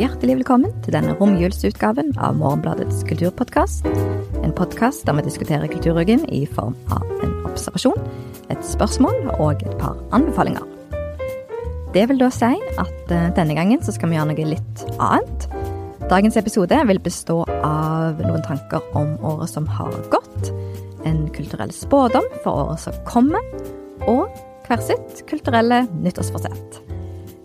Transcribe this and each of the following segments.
hjertelig velkommen til denne romjulsutgaven av Morgenbladets kulturpodkast. En podkast der vi diskuterer kulturuken i form av en observasjon, et spørsmål og et par anbefalinger. Det vil da si at uh, denne gangen så skal vi gjøre noe litt annet. Dagens episode vil bestå av noen tanker om året som har gått, en kulturell spådom for året som kommer, og hver sitt kulturelle nyttårsforsett.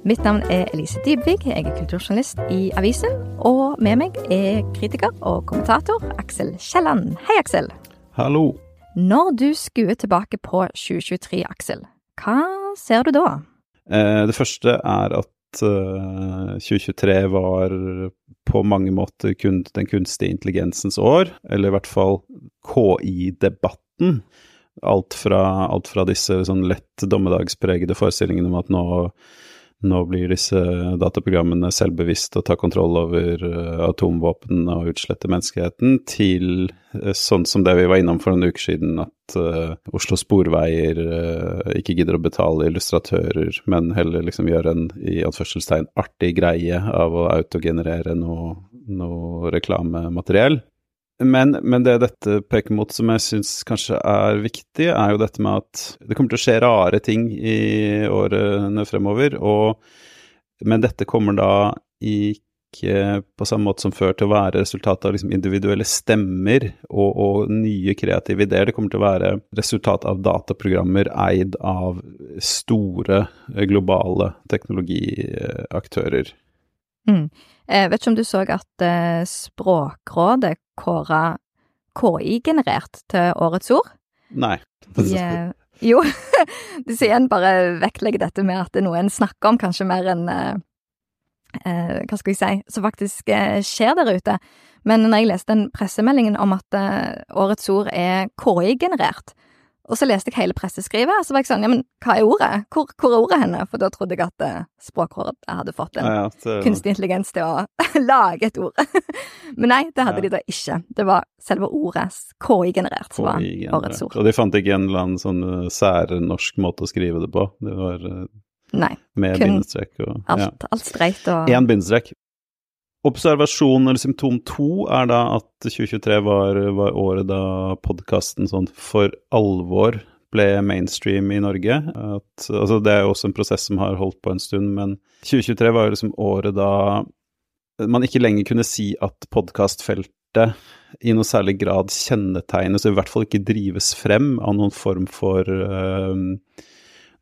Mitt navn er Elise Dybvig, jeg er kulturjournalist i avisen. Og med meg er kritiker og kommentator Aksel Kielland. Hei, Aksel. Hallo. Når du skuer tilbake på 2023, Aksel, hva ser du da? Eh, det første er at eh, 2023 var på mange måter den kunstige intelligensens år, eller i hvert fall KI-debatten. Alt alt fra disse sånn lett dommedagspregede forestillingene om at nå nå blir disse dataprogrammene selvbevisste og tar kontroll over uh, atomvåpen og utsletter menneskeheten, til uh, sånn som det vi var innom for noen uker siden, at uh, Oslo Sporveier ikke gidder å betale illustratører, men heller liksom gjør en i anførselstegn artig greie av å autogenerere noe, noe reklamemateriell. Men, men, det dette peker mot som jeg syns kanskje er viktig, er jo dette med at det kommer til å skje rare ting i årene fremover. Og, men dette kommer da ikke på samme måte som før til å være resultatet av liksom individuelle stemmer og, og, nye kreative ideer. Det kommer til å være resultat av dataprogrammer eid av store globale teknologiaktører. Mm. Jeg vet ikke om du så at uh, Språkrådet kåra KI-generert til årets ord? Nei. De, uh, jo, de sier en bare vektlegger dette med at det er noe en snakker om, kanskje mer enn Hva skal jeg si Som faktisk skjer der ute. Men når jeg leste den pressemeldingen om at årets ord er KI-generert, og så leste jeg hele presseskrivet, og så var jeg sånn, ja, men hva er ordet? Hvor, hvor er ordet henne? For da trodde jeg at uh, Språkrådet hadde fått en ja, ja, kunstig intelligens til å lage et ord. men nei, det hadde de da ikke. Det var selve ordet, KI-generert, som var årets ord. Og de fant ikke en eller annen sånn uh, særnorsk måte å skrive det på? Det var uh, Nei, med bindestrek og Alt, alt streit og Én bindestrek. Observasjon eller symptom to er da at 2023 var, var året da podkasten sånn for alvor ble mainstream i Norge. At, altså det er jo også en prosess som har holdt på en stund, men 2023 var jo liksom året da man ikke lenger kunne si at podkastfeltet i noe særlig grad kjennetegnes, og i hvert fall ikke drives frem av noen form for øh,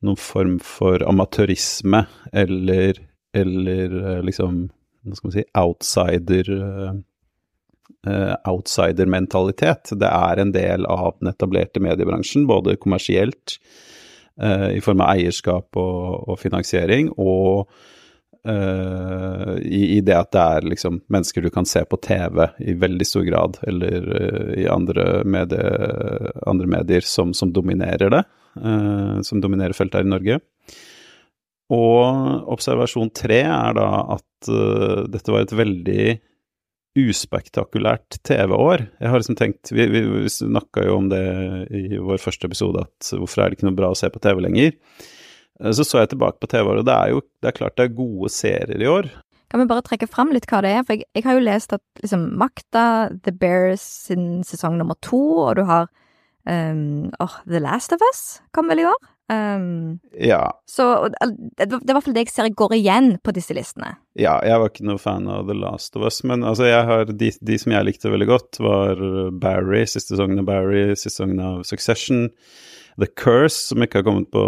noen form for amatørisme eller, eller uh, liksom hva skal man si, outsider uh, outsider-mentalitet. Det er en del av den etablerte mediebransjen, både kommersielt, uh, i form av eierskap og, og finansiering, og uh, i, i, det at det er liksom mennesker du kan se på TV i veldig stor grad, eller i andre, medie, andre medier som, som, dominerer det, som dominerer feltet her i Norge. Og observasjon tre er da at uh, dette var et veldig uspektakulært TV-år. Jeg har liksom tenkt Vi, vi, vi snakka jo om det i vår første episode, at hvorfor er det ikke noe bra å se på TV lenger? Uh, så så jeg tilbake på TV-året, og det er jo det er klart det er gode serier i år. Kan vi bare trekke fram litt hva det er? For jeg, jeg har jo lest at liksom Makta, The Bears sin sesong nummer to, og du har um, oh, The Last of Us kom vel i år? Um, ja. Så det er i hvert fall det jeg ser går igjen på disse listene. Ja, jeg var ikke noe fan av The Last of Us, men altså, jeg har, de, de, som jeg likte veldig godt, var Barry, siste sesongen av Barry, siste sesongen av Succession. The Curse, som ikke har kommet på,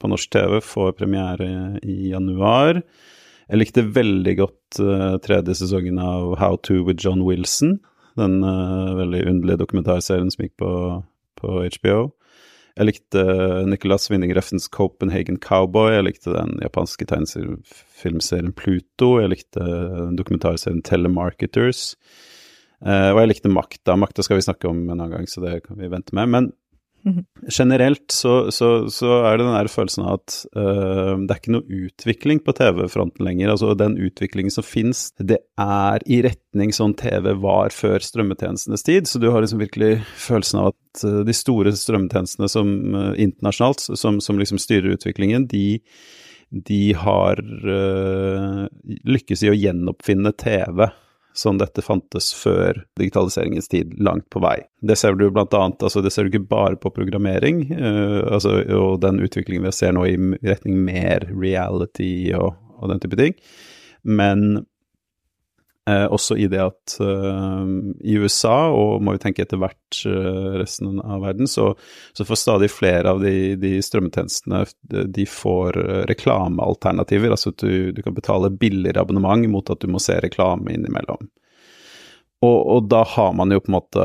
på norsk TV, får premiere i januar. Jeg likte veldig godt uh, tredje sesongen av How to with John Wilson. Den uh, veldig underlige dokumentarserien som gikk på, på HBO. Jeg likte Nicolas Winning Refns Copenhagen Cowboy. Jeg likte den japanske tegnefilmserien Pluto. Jeg likte dokumentarserien Telemarketers. Uh, og jeg likte Makta. Makta skal vi snakke om en annen gang, så det kan vi vente med. Men generelt så, så, så, er det den der følelsen av at uh, det er ikke noe utvikling på TV-fronten lenger. Altså den utviklingen som fins, det er i retning sånn TV var før strømmetjenestenes tid. Så du har liksom virkelig følelsen av at uh, de store strømmetjenestene som uh, internasjonalt, som, som, liksom styrer utviklingen, de de har lykkes i å gjenoppfinne TV sånn dette fantes før digitaliseringens tid, langt på vei. Det ser du blant annet, altså det ser du ikke bare på programmering, uh, altså, og den utviklingen vi ser nå i retning mer reality og, og den type ting, men Eh, også i det at eh, i USA, og må vi tenke etter hvert eh, resten av verden, så, så, får stadig flere av de, de strømmetjenestene de får reklamealternativer. Altså at du, du, kan betale billigere abonnement mot at du må se reklame innimellom. Og, og da har man jo på en måte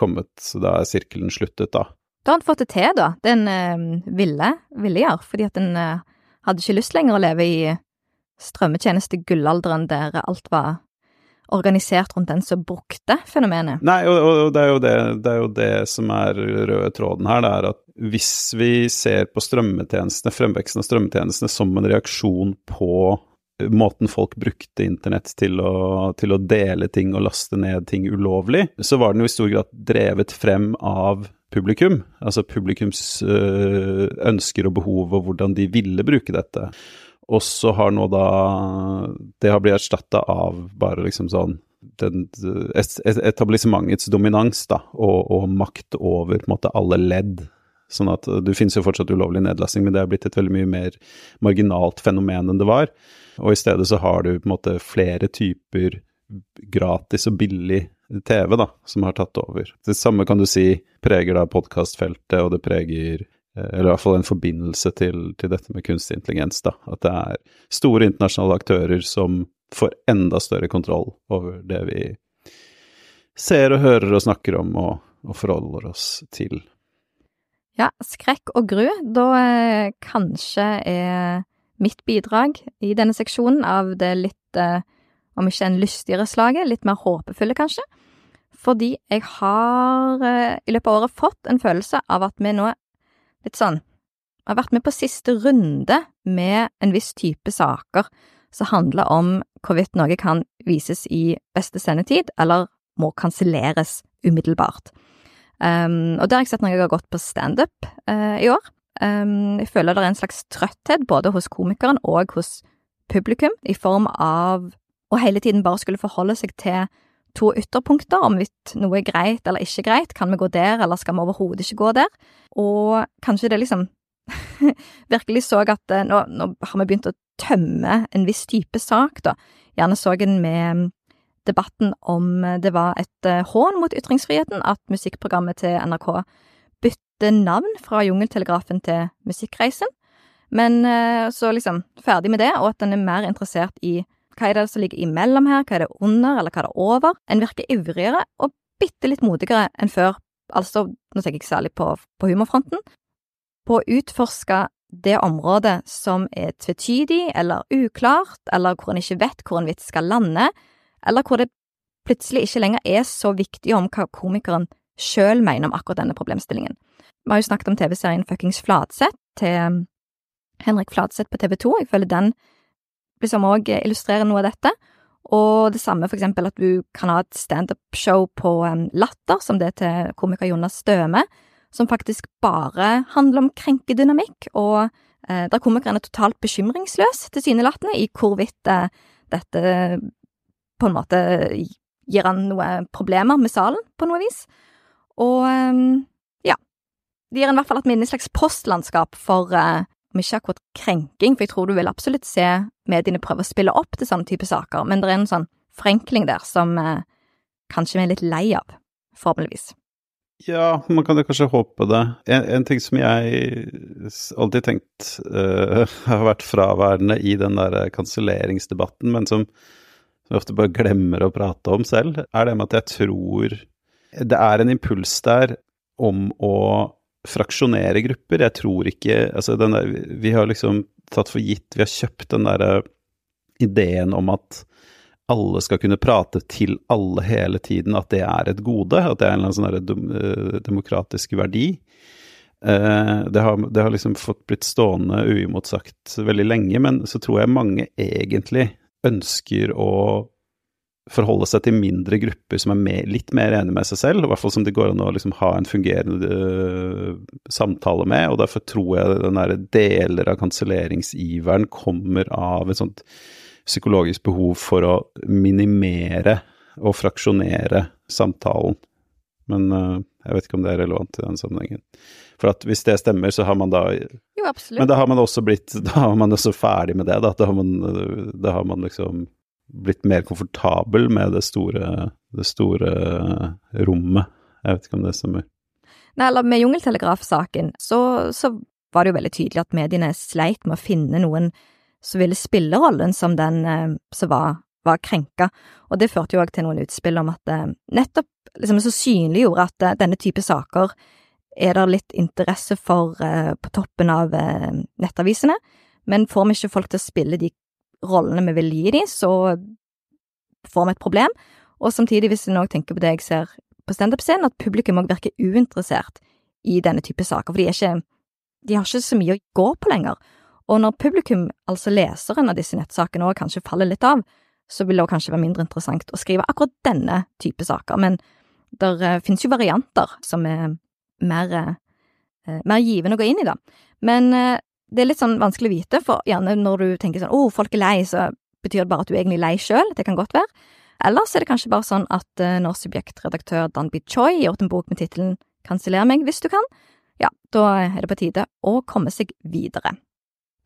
kommet Da er sirkelen sluttet, da. Da har han fått det til, da. Den uh, ville, ville gjøre, fordi at den hadde ikke lyst lenger å leve i strømmetjeneste-gullalderen der alt var organisert rundt den som brukte fenomenet. Nei, og, og det, er det, det, er jo det, som er røde tråden her. Det er at hvis vi ser på strømmetjenestene, fremveksten av strømmetjenestene som en reaksjon på måten folk brukte internett til å, til å dele ting og laste ned ting ulovlig, så var den jo i stor grad drevet frem av publikum. Altså publikums øh, ønsker og behov og hvordan de ville bruke dette. Og så har nå da Det har blitt erstatta av bare liksom sånn den, etablissementets dominans da, og, og, makt over på en måte alle ledd. Sånn at Det finnes jo fortsatt ulovlig nedlasting, men det er blitt et veldig mye mer marginalt fenomen enn det var. Og i stedet så har du på en måte flere typer gratis og billig TV da, som har tatt over. Det samme kan du si preger da podkastfeltet, og det preger Eh, eller i hvert fall en forbindelse til, til, dette med kunstig intelligens. Da. At det er store internasjonale aktører som får enda større kontroll over det vi ser og hører og snakker om og, og forholder oss til. Ja, skrekk og gru. Da eh, kanskje er mitt bidrag i denne seksjonen av det litt, eh, om ikke en lystigere slaget, litt mer håpefulle, kanskje. Fordi jeg har eh, i løpet av året fått en følelse av at vi nå litt sånn Jeg har vært med på siste runde med en viss type saker som handler om hvorvidt noe kan vises i beste sendetid, eller må kanselleres umiddelbart. Um, og der har jeg sett når jeg har gått på standup uh, i år. Um, jeg føler det er en slags trøtthet både hos komikeren og hos publikum, i form av å hele tiden bare skulle forholde seg til to ytterpunkter om hvorvidt noe er greit eller ikke greit. Kan vi gå der, eller skal vi overhodet ikke gå der? Og kanskje det liksom virkelig så at eh, nå, nå, har vi begynt å tømme en viss type sak, da. Gjerne så en med debatten om det var et eh, hån mot ytringsfriheten at musikkprogrammet til NRK bytter navn fra Jungeltelegrafen til Musikkreisen. Men eh, så liksom ferdig med det, og at en er mer interessert i hva er det som ligger imellom her, hva er det under, eller hva er det over? En virker ivrigere og bitte litt modigere enn før, altså, nå tenker jeg særlig på, på humorfronten, på å utforske det området som er tvetydig eller uklart, eller hvor en ikke vet hvor en vits skal lande, eller hvor det plutselig ikke lenger er så viktig om hva komikeren sjøl mener om akkurat denne problemstillingen. Vi har jo snakket om TV-serien Fuckings Fladseth til Henrik Fladseth på TV 2. Jeg føler den liksom òg illustrerer noe av dette. Og det samme for eksempel at du kan ha et standup-show på um, Latter, som det er til komiker Jonas Støme, som faktisk bare handler om krenkedynamikk, og eh, der komikeren er totalt bekymringsløs, tilsynelatende, i hvorvidt eh, dette på en måte gir han noe problemer med salen, på noe vis. Og um, ja, det gir en i hvert fall et minne, et slags postlandskap for eh, om ikke akkurat krenking, for jeg tror du vil absolutt se mediene prøve å spille opp til sånne type saker, men det er en sånn forenkling der som eh, kanskje vi er litt lei av, forhåpentligvis. Ja, man kan jo kanskje håpe det. En, en ting som jeg alltid tenkt uh, har vært fraværende i den der kanselleringsdebatten, men som, jeg ofte bare glemmer å prate om selv, er det med at jeg tror det er en impuls der om å fraksjonere grupper. Jeg tror ikke Altså, der, vi har liksom tatt for gitt, vi har kjøpt den derre ideen om at alle skal kunne prate til alle hele tiden, at det er et gode, at det er en eller annen sånn eh, demokratisk verdi. Eh, det har, det har, liksom fått blitt stående uimotsagt veldig lenge, men så tror jeg mange egentlig ønsker å forholde seg til mindre grupper som er mer, litt mer enige med seg selv, i hvert fall som det går an å liksom ha en fungerende uh, samtale med. og Derfor tror jeg den der deler av kanselleringsiveren kommer av et sånt psykologisk behov for å minimere og fraksjonere samtalen. Men uh, jeg vet ikke om det er relevant i den sammenhengen. For at hvis det stemmer, så har man da Jo, absolutt. Men da har man også blitt Da har man også ferdig med det, da. Da har man, da har man liksom blitt mer komfortabel med det store, det store rommet. Jeg vet ikke om det stemmer. Nei, eller med Jungeltelegraf-saken, så, så var det jo veldig tydelig at mediene sleit med å finne noen som ville spille rollen som den eh, som var, var krenka, og det førte jo òg til noen utspill om at eh, nettopp liksom så synliggjorde at eh, denne type saker er det litt interesse for eh, på toppen av nettavisene, men får vi ikke folk til å spille de rollene vi vil gi dem, så får vi et problem. Og samtidig, hvis en òg tenker på det jeg ser på standup-scenen, at publikum òg virker uinteressert i denne type saker, for de er ikke De har ikke så mye å gå på lenger. Og når publikum, altså leseren av disse nettsakene, òg kanskje faller litt av, så vil det kanskje være mindre interessant å skrive akkurat denne type saker. Men det uh, finnes jo varianter som er mer, uh, mer givende å gå inn i, da. Men uh, det er litt sånn vanskelig å vite, for gjerne når du tenker sånn 'Å, oh, folk er lei', så betyr det bare at du er egentlig lei sjøl. Det kan godt være. Eller så er det kanskje bare sånn at når subjektredaktør Danby Choi har gjort en bok med tittelen 'Kanseller meg hvis du kan', ja, da er det på tide å komme seg videre.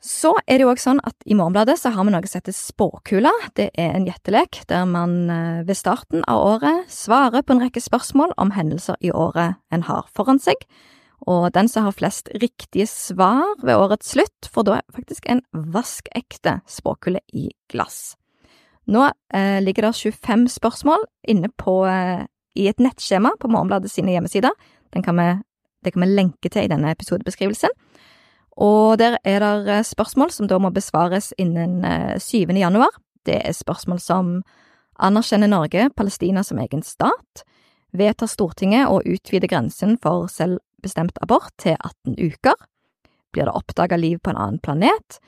Så er det jo òg sånn at i Morgenbladet så har vi noe som heter Spåkula. Det er en gjettelek der man ved starten av året svarer på en rekke spørsmål om hendelser i året en har foran seg og den som har flest riktige svar ved årets slutt, får da faktisk en vaskekte spåkule i glass. Nå eh, ligger det 25 spørsmål inne på, eh, i et nettskjema på Morgenbladet sine hjemmesider. Kan vi, det kan vi lenke til i denne episodebeskrivelsen. Og der er det eh, spørsmål som da må besvares innen 7. Eh, januar. Det er spørsmål som anerkjenner Norge Palestina som egen stat? Vedtar Stortinget å utvide grensen for selv bestemt abort til 18 uker? Blir det oppdaga liv på en annen planet?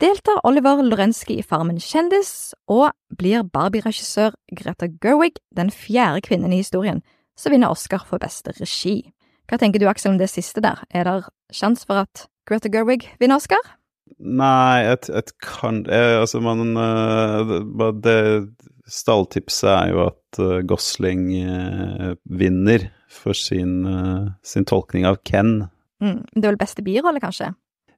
Deltar Oliver Lorenzki i Farmen kjendis? Og blir Barbie-regissør Greta Gerwig den fjerde kvinnen i historien som vinner Oscar for beste regi? Hva tenker du, Aksel, om det siste der? Er det sjanse for at Greta Gerwig vinner Oscar? Nei, et, et kan jeg, Altså, man uh, Det stalltipset er jo at uh, Gosling vinner for sin, uh, sin tolkning av Ken. Mm, det er vel beste birolle, kanskje?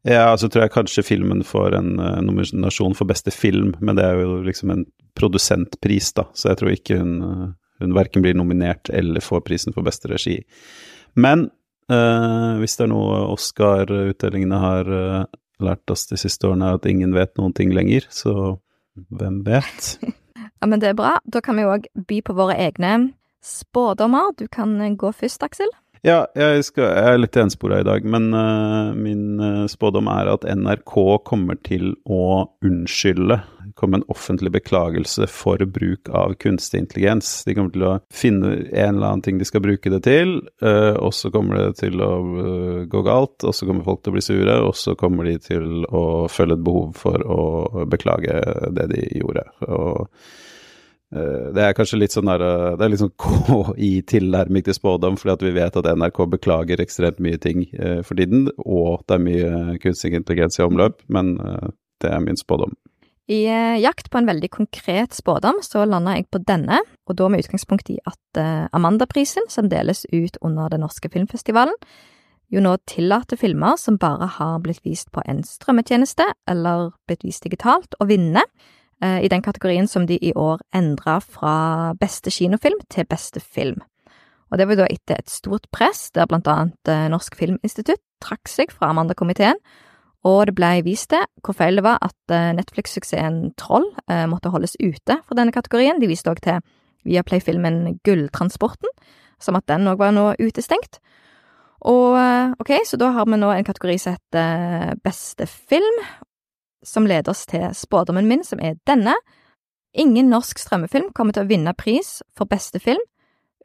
Ja, så tror jeg kanskje filmen får en uh, nominasjon for beste film, men det er jo liksom en produsentpris, da, så jeg tror ikke hun, uh, hun verken blir nominert eller får prisen for beste regi. Men uh, hvis det er noe Oscar-utdelingene har lært oss de siste årene, er at ingen vet noen ting lenger, så hvem vet? ja, men det er bra. Da kan vi òg by på våre egne spådommer. Du kan eh, gå først, Aksel. Ja, jeg, skal, jeg er litt enspora i dag, men uh, min uh, spådom er at NRK kommer til å unnskylde, komme en offentlig beklagelse for bruk av kunstig intelligens. De kommer til å finne en eller annen ting de skal bruke det til, uh, og så kommer det til å gå galt, og så kommer folk til å bli sure, og så kommer de til å føle et behov for å beklage det de gjorde. og det er kanskje litt sånn der, eh, det er litt sånn KI-tilnærming til spådom, fordi at vi vet at NRK beklager ekstremt mye ting eh, for tiden, og det er mye kunstig intelligens i omløp, men det er min spådom. I jakt på en veldig konkret spådom så landa jeg på denne, og da med utgangspunkt i at Amandaprisen, som deles ut under den norske filmfestivalen, jo nå tillater filmer som bare har blitt vist på en strømmetjeneste eller blitt vist digitalt, å vinne Eh, i den kategorien som de i år endra fra beste kinofilm til beste film. Og det var da etter et stort press, der blant annet eh, Norsk Filminstitutt trakk seg fra Amanda-komiteen, og det blei vist til hvor feil det var at eh, Netflix-suksessen Troll måtte holdes ute fra denne kategorien. De viste òg til Viaplay-filmen Gulltransporten, som at den òg var nå utestengt. Og ok, så da har vi nå en kategori som heter Beste film, som leder oss til spådommen min, som er denne. Ingen norsk strømmefilm kommer til å vinne pris for beste film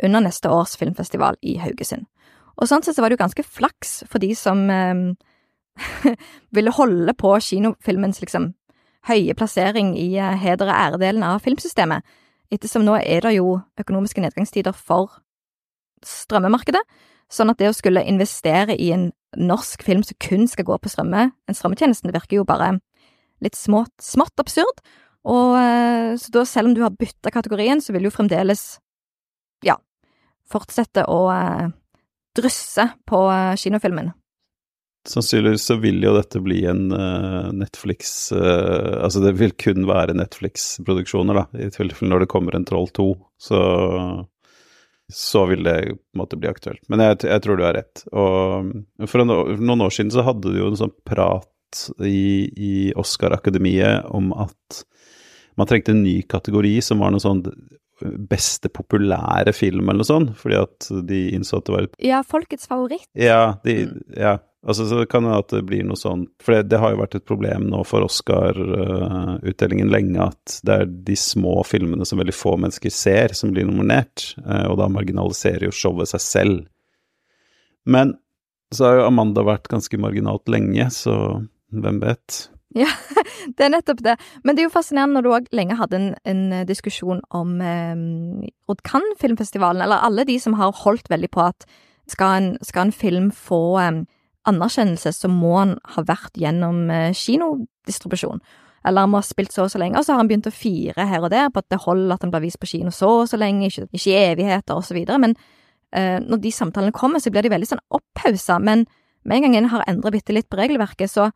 under neste års filmfestival i Haugesund. Og sånn sett så var det jo ganske flaks for de som eh, ville holde på kinofilmens liksom høye plassering i eh, heder og æredelen av filmsystemet. ettersom nå er det jo økonomiske nedgangstider for strømmemarkedet, sånn at det å skulle investere i en norsk film som kun skal gå på strømme, en strømmetjeneste, det virker jo bare litt smått, smått absurd. Og eh, så da, selv om du har bytta kategorien, så vil du fremdeles, ja, fortsette å eh, drysse på eh, kinofilmen. Sannsynligvis så vil jo dette bli en Netflix Altså det vil kun være Netflix-produksjoner, da, i tilfelle når det kommer en Troll 2. Så, så vil det på en måte bli aktuelt. Men jeg, jeg tror du har rett. Og for noen år siden så hadde du jo en sånn prat i, i Oscar-akademiet om at man trengte en ny kategori som var noe sånn beste populære film eller noe sånt, fordi at de innså at det var Ja, folkets favoritt. Ja, de, ja. Altså, så kan det at det blir noe sånn For det, det har jo vært et problem nå for Oscar-utdelingen lenge at det er de små filmene som veldig få mennesker ser, som blir nominert, uh, og da marginaliserer jo showet seg selv. Men så har jo Amanda vært ganske marginalt lenge, så hvem vet? Ja, det er nettopp det. Men det er jo fascinerende når du òg lenge hadde en, en diskusjon om eh, Odd Cannes-filmfestivalen, eller alle de som har holdt veldig på at skal en, skal en film få eh, anerkjennelse, så må han ha vært gjennom eh, kinodistribusjon. Eller han må ha spilt så og så lenge, og så har han begynt å fire her og der på at det holder at han blir vist på kino så og så lenge, ikke, ikke i evigheter, videre. Men eh, når de samtalene kommer, så blir de veldig sånn opphausa. Men med en gang en har endret bitte litt på regelverket, så,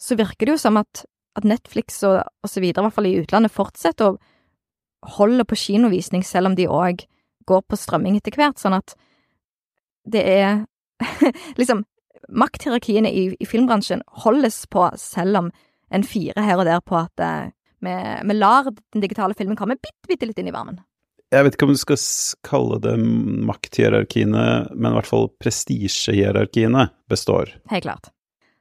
så virker det jo som at, at Netflix og, videre, i hvert fall i utlandet, fortsetter å holde på kinovisning, selv om de òg går på strømming etter hvert, sånn at det er liksom makthierarkiene i, i, filmbransjen holdes på, selv om en fire her og der på at eh, vi, vi, lar den digitale filmen komme bitte, bitte litt inn i varmen. Jeg vet ikke om du skal kalle det makthierarkiene, men i hvert fall prestisjehierarkiene består. Helt klart.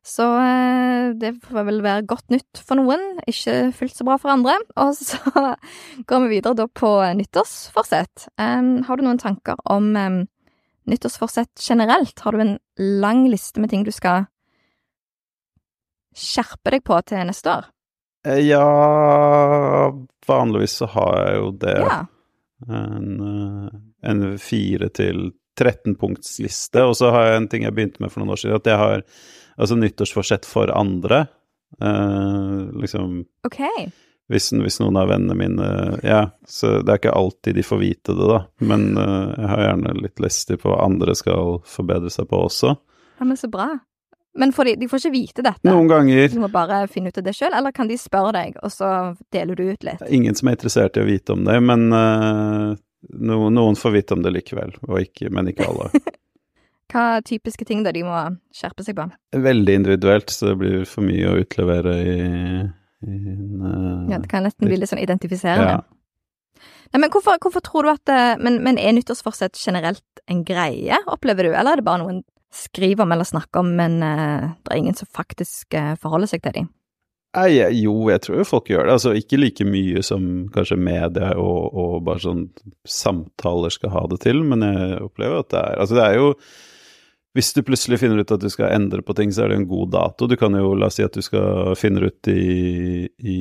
Så eh, det får vel være godt nytt for noen, ikke fullt så bra for andre. Og så går vi videre da på nyttårsforsett. Um, har du noen tanker om um, nyttårsforsett generelt? Har du en lang liste med ting du skal skjerpe deg på til neste år? Eh, ja Vanligvis så har jeg jo det. Ja. En, eh, en fire til 13-punktsliste. Og så har jeg en ting jeg begynte med for noen år siden, at jeg har altså nyttårsforsett for andre. Uh, liksom Ok. Hvis, hvis, noen av vennene mine Ja, så det er ikke alltid de får vite det, da. Men uh, jeg har gjerne litt lyster på hva andre skal forbedre seg på også. Ja, men så bra. Men får de, de, får ikke vite dette? Noen ganger. Du må bare finne ut av det sjøl, eller kan de spørre deg, og så deler du ut litt? Ingen som er interessert i å vite om det, men uh, no, noen får vite om det likevel, ikke, men ikke alle. Hva er typiske ting da de må skjerpe seg på? Veldig individuelt, så det blir for mye å utlevere i en, uh, ja, det kan nesten bli litt sånn identifiserende. Ja. Nei, men hvorfor, hvorfor, tror du at eh, men, men er nyttårsforsett generelt en greie, opplever du, eller er det bare noen skriver om eller snakker om, men uh, det er ingen som faktisk uh, forholder seg til dem? Nei, jo, jeg tror jo folk gjør det. Altså ikke like mye som kanskje media og, og bare sånn samtaler skal ha det til, men jeg opplever at det er Altså det er jo hvis du plutselig finner ut at du skal endre på ting, så er det en god dato. Du kan jo la oss si at du skal finne ut i, i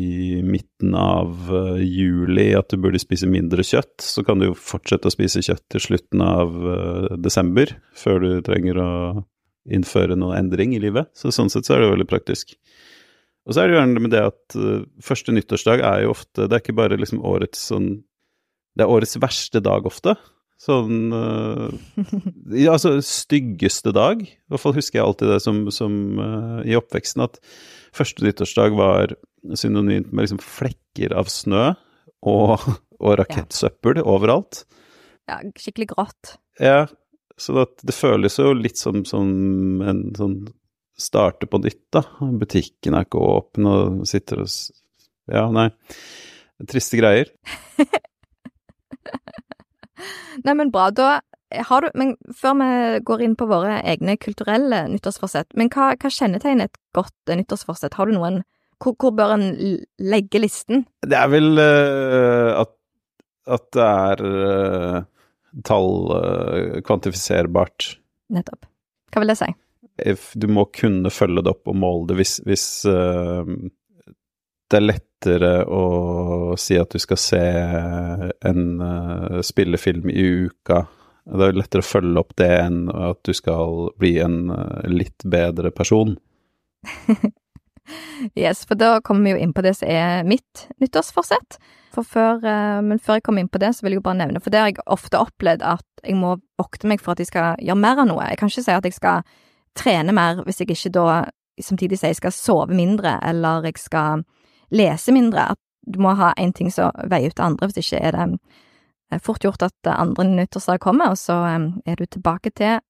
midten av uh, juli at du burde spise mindre kjøtt. Så kan du jo fortsette å spise kjøtt til slutten av uh, desember, før du trenger å innføre noe endring i livet. Så sånn sett så er det veldig praktisk. Og så er det jo gjerne med det at uh, første nyttårsdag er jo ofte Det er ikke bare liksom årets sånn Det er årets verste dag ofte. Sånn uh, Altså, styggeste dag. I hvert fall husker jeg alltid det som, som uh, i oppveksten, at første nyttårsdag var synonymt med liksom flekker av snø og, og rakettsøppel ja. overalt. Ja, skikkelig grått. Ja, så det, det føles jo litt som, som en sånn starte på nytt, da. Butikken er ikke åpen, og sitter og Ja, nei. Triste greier. Nei, men bra. Da har du Men før vi går inn på våre egne kulturelle nyttårsforsett, men hva, hva kjennetegner et godt nyttårsforsett? Har du noen hvor, hvor, bør en legge listen? Det er vel uh, at, at, det er uh, tall uh, kvantifiserbart. Nettopp. Hva vil det si? If du må kunne følge det opp og måle det hvis, hvis det er lett lettere å si at du skal se en uh, spillefilm i uka. Det er lettere å følge opp det enn at du skal bli en uh, litt bedre person. yes, for da kommer vi jo inn på det som er mitt nyttårsforsett. For før, uh, men før jeg kommer inn på det, så vil jeg jo bare nevne, for det har jeg ofte opplevd at jeg må vokte meg for at jeg skal gjøre mer av noe. Jeg kan ikke si at jeg skal trene mer hvis jeg ikke da samtidig sier jeg skal sove mindre, eller jeg skal lese mindre. At du må ha én ting som veier ut det andre, hvis ikke er det eh, fort gjort at andre nyttårsdag kommer, og så eh, er du tilbake til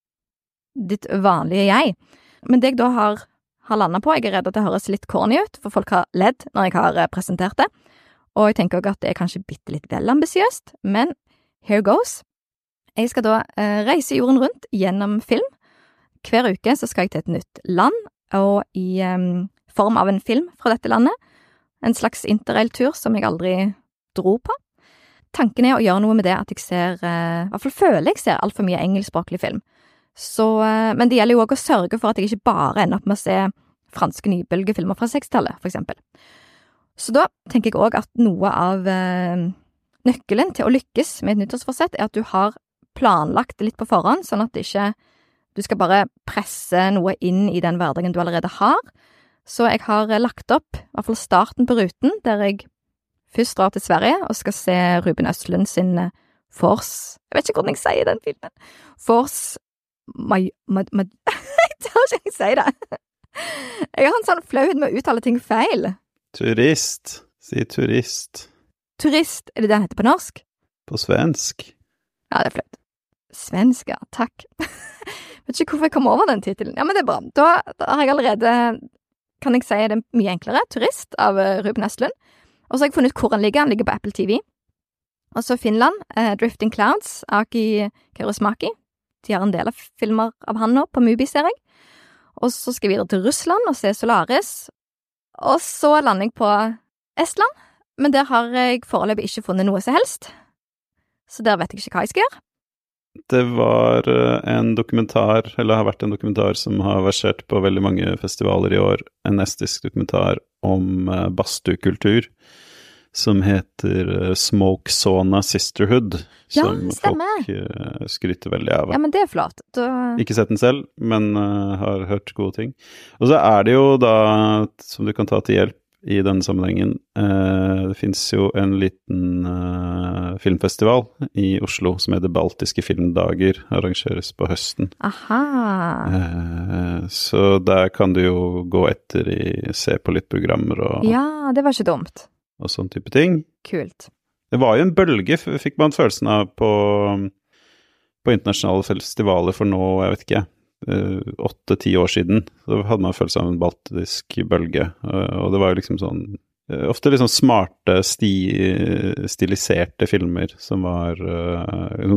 ditt vanlige jeg. Men det jeg da har, har landa på, jeg er redd at det høres litt corny ut, for folk har ledd når jeg har eh, presentert det, og jeg tenker også at det er kanskje bitte litt vel ambisiøst, men here goes. Jeg skal da reise jorden rundt gjennom film. Hver uke så skal jeg til et nytt land, og i um, form av en film fra dette landet. En slags interrailtur som jeg aldri dro på. Tanken er å gjøre noe med det at jeg ser, uh, i hvert fall føler jeg ser altfor mye engelskspråklig film. Så, uh, men det gjelder jo òg å sørge for at jeg ikke bare ender opp med å se franske nybølgefilmer fra 60-tallet, for eksempel. Så da tenker jeg òg at noe av uh, nøkkelen til å lykkes med et nyttårsforsett er at du har planlagt det litt på forhånd, sånn at det ikke du skal bare presse noe inn i den hverdagen du allerede har. Så jeg har eh, lagt opp i hvert fall starten på ruten, der jeg først drar til Sverige og skal se Ruben Østlund sin Fors Jeg vet ikke hvordan jeg sier den filmen. Fors my, my, my Jeg tør ikke si det. Jeg har en sånn flauhet med å uttale ting feil. Turist. Si turist. Turist, er det det han heter på norsk? På svensk. Ja, det er flaut. Svensk, ja. Takk. Vet ikke hvorfor jeg kom over den tittelen. Ja, men det er bra. Da, da, har jeg allerede, kan jeg si det mye enklere, Turist av uh, Ruben Østlund. Og så har jeg funnet ut hvor han ligger. Han ligger på Apple TV. Og så Finland, eh, Drifting Clouds, Aki Kaurismaki. De har en del av filmer av han nå, på Mubi, ser jeg. Og så skal jeg videre til Russland og se Solaris. Og så lander jeg på Estland, men der har jeg foreløpig ikke funnet noe som helst. Så der vet jeg ikke hva jeg skal gjøre. Det var eh, en dokumentar, eller har vært en dokumentar, som har versert på veldig mange festivaler i år. En estisk dokumentar om uh, badstuekultur. Som heter uh, Smoke Sauna Sisterhood. Ja, som stemmer. folk skryter veldig av. Ja, men det er flott. Du... Ikke sett den selv, men har hørt gode ting. Og så er det jo da, som du kan ta til hjelp, i denne sammenhengen. Eh, det fins jo en liten eh, filmfestival i Oslo som heter Baltiske filmdager. Arrangeres på høsten. Aha. Eh, så der kan du jo gå etter i Se på litt programmer og Ja, det var ikke dumt. Og sånn type ting. Kult. Det var jo en bølge, fikk man følelsen av på, på internasjonale festivaler for nå, jeg vet ikke åtte-ti år siden. Da hadde man følelse av en baltisk bølge. Eh, og det var jo liksom sånn eh, Ofte liksom smarte, sti, stiliserte filmer som var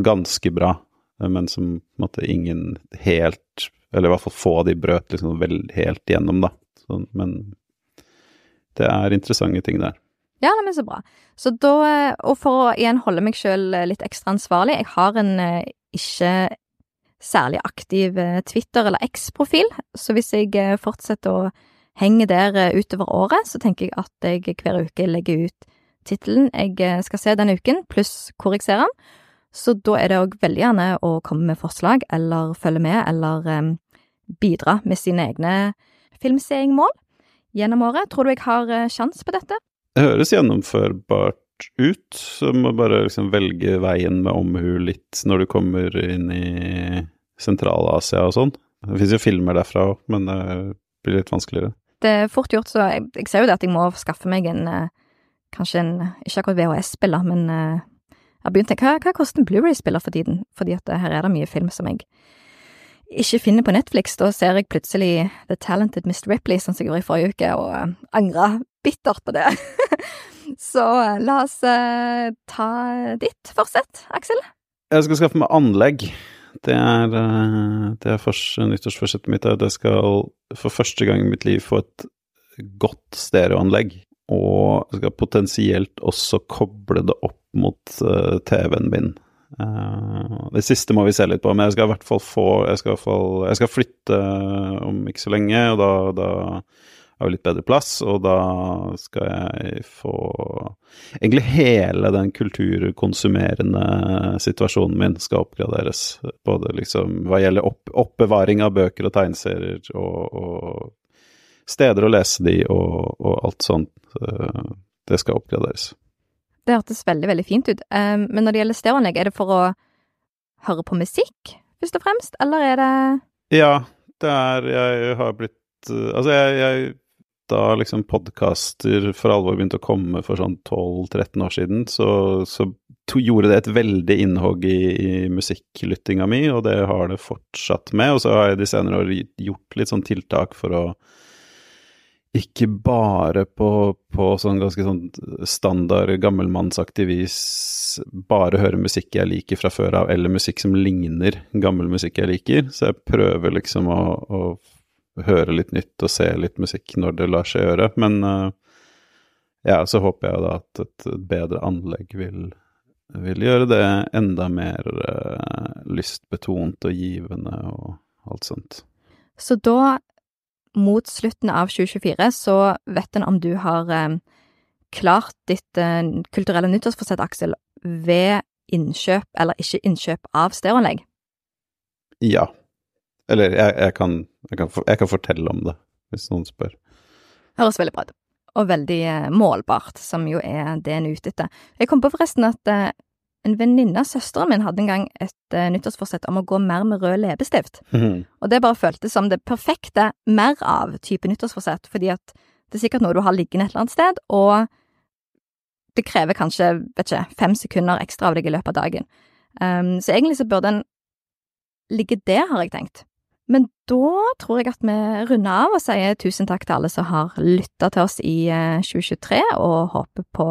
ganske bra, men som på en måte ingen helt Eller i hvert fall få av de brøt liksom vel helt gjennom, da. Sånn, men det er interessante ting der. Ja, men så bra. Så da, og for å igjen holde meg sjøl litt ekstra ansvarlig, jeg har en ikke særlig aktiv eh, Twitter- eller X-profil, så hvis jeg eh, fortsetter å henge der eh, utover året, så tenker jeg at jeg hver uke legger ut tittelen jeg skal se denne uken, pluss hvor jeg ser den. Så da er det òg veldig gjerne å komme med forslag, eller følge med, eller bidra med sine egne filmseingmål gjennom året. Tror du jeg har sjans på dette? Det høres gjennomførbart ut, så må bare liksom velge veien med omhu litt når du kommer inn i Sentral-Asia og sånn. Det fins jo filmer derfra òg, men det blir litt vanskeligere. Det er fort gjort, så jeg, jeg ser jo det at jeg må skaffe meg en eh, Kanskje en Ikke akkurat VHS-spiller, men eh, jeg har begynt å tenke hva, hva koster en Blu-ray-spiller for tiden? Fordi at her er det mye film som jeg ikke finner på Netflix. Da ser jeg plutselig The Talented Mr. Ripley, sånn som jeg gjorde i forrige uke, og uh, angrer bittert på det. så la oss uh, ta ditt forsett, Aksel. Jeg skal skaffe meg anlegg. Det er, eh, det er nyttårsforsettet mitt at jeg skal for første gang i mitt liv få et godt stereoanlegg. Og jeg skal potensielt også koble det opp mot uh, TV-en min. Uh, det siste må vi se litt på, men jeg skal i hvert fall få Jeg skal, fall, jeg skal flytte om ikke så lenge, og da, da har vi litt bedre plass, og da skal jeg få Egentlig hele den kulturkonsumerende situasjonen min skal oppgraderes. Både liksom hva gjelder opp, oppbevaring av bøker og tegneserier, og, og steder å lese de, og, og alt sånt. Det skal oppgraderes. Det hørtes veldig, veldig fint ut. Um, men når det gjelder stereoanlegg, er det for å høre på musikk, først og fremst, eller er det Ja, det er Jeg har blitt uh, Altså, jeg, jeg da liksom podkaster for alvor begynte å komme for sånn 12-13 år siden, så, så to, gjorde det et veldig innhogg i, i musikklyttinga mi, og det har det fortsatt med. Og så har jeg de senere år gjort litt sånn tiltak for å ikke bare på, på sånn ganske sånn standard gammelmannsaktig vis bare høre musikk jeg liker fra før av, eller musikk som ligner gammel musikk jeg liker. Så jeg prøver liksom å, å høre litt nytt og se litt musikk når det lar seg gjøre. Men uh, ja, så håper jeg da at et bedre anlegg vil, vil gjøre det enda mer uh, lystbetont og givende og alt sånt. Så da mot slutten av 2024 så vet en om du har eh, klart ditt eh, kulturelle nyttårsforsett, Aksel, ved innkjøp eller ikke innkjøp av stereoanlegg? Ja. Eller jeg, jeg, kan, jeg, kan, jeg, kan, fortelle om det, hvis noen spør. Høres veldig bra ut. Og veldig eh, målbart, som jo er det en er ute etter. Jeg kom på forresten at en venninne av søsteren min hadde en gang et uh, nyttårsforsett om å gå mer med rød leppestift. Mm. Og det bare føltes som det perfekte mer av type nyttårsforsett, fordi at det er sikkert noe du har liggende et eller annet sted, og det krever kanskje, vet ikke, fem sekunder ekstra av deg i løpet av dagen. Um, så egentlig så burde en ligge der, har jeg tenkt. Men da tror jeg at vi runder av og sier tusen takk til alle som har lytta til oss i uh, eh, 2023, og håper på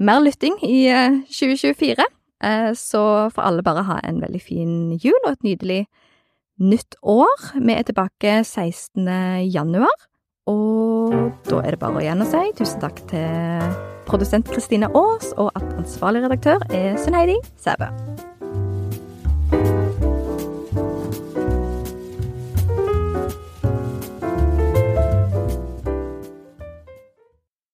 mer lytting i 2024. Eh, eh, så får alle bare ha en veldig fin jul og et nydelig nytt år. Vi er tilbake 16. januar, og da er det bare igjen å si tusen takk til produsent Kristine Aas, og at ansvarlig redaktør er Sunn Heidi Sæbø.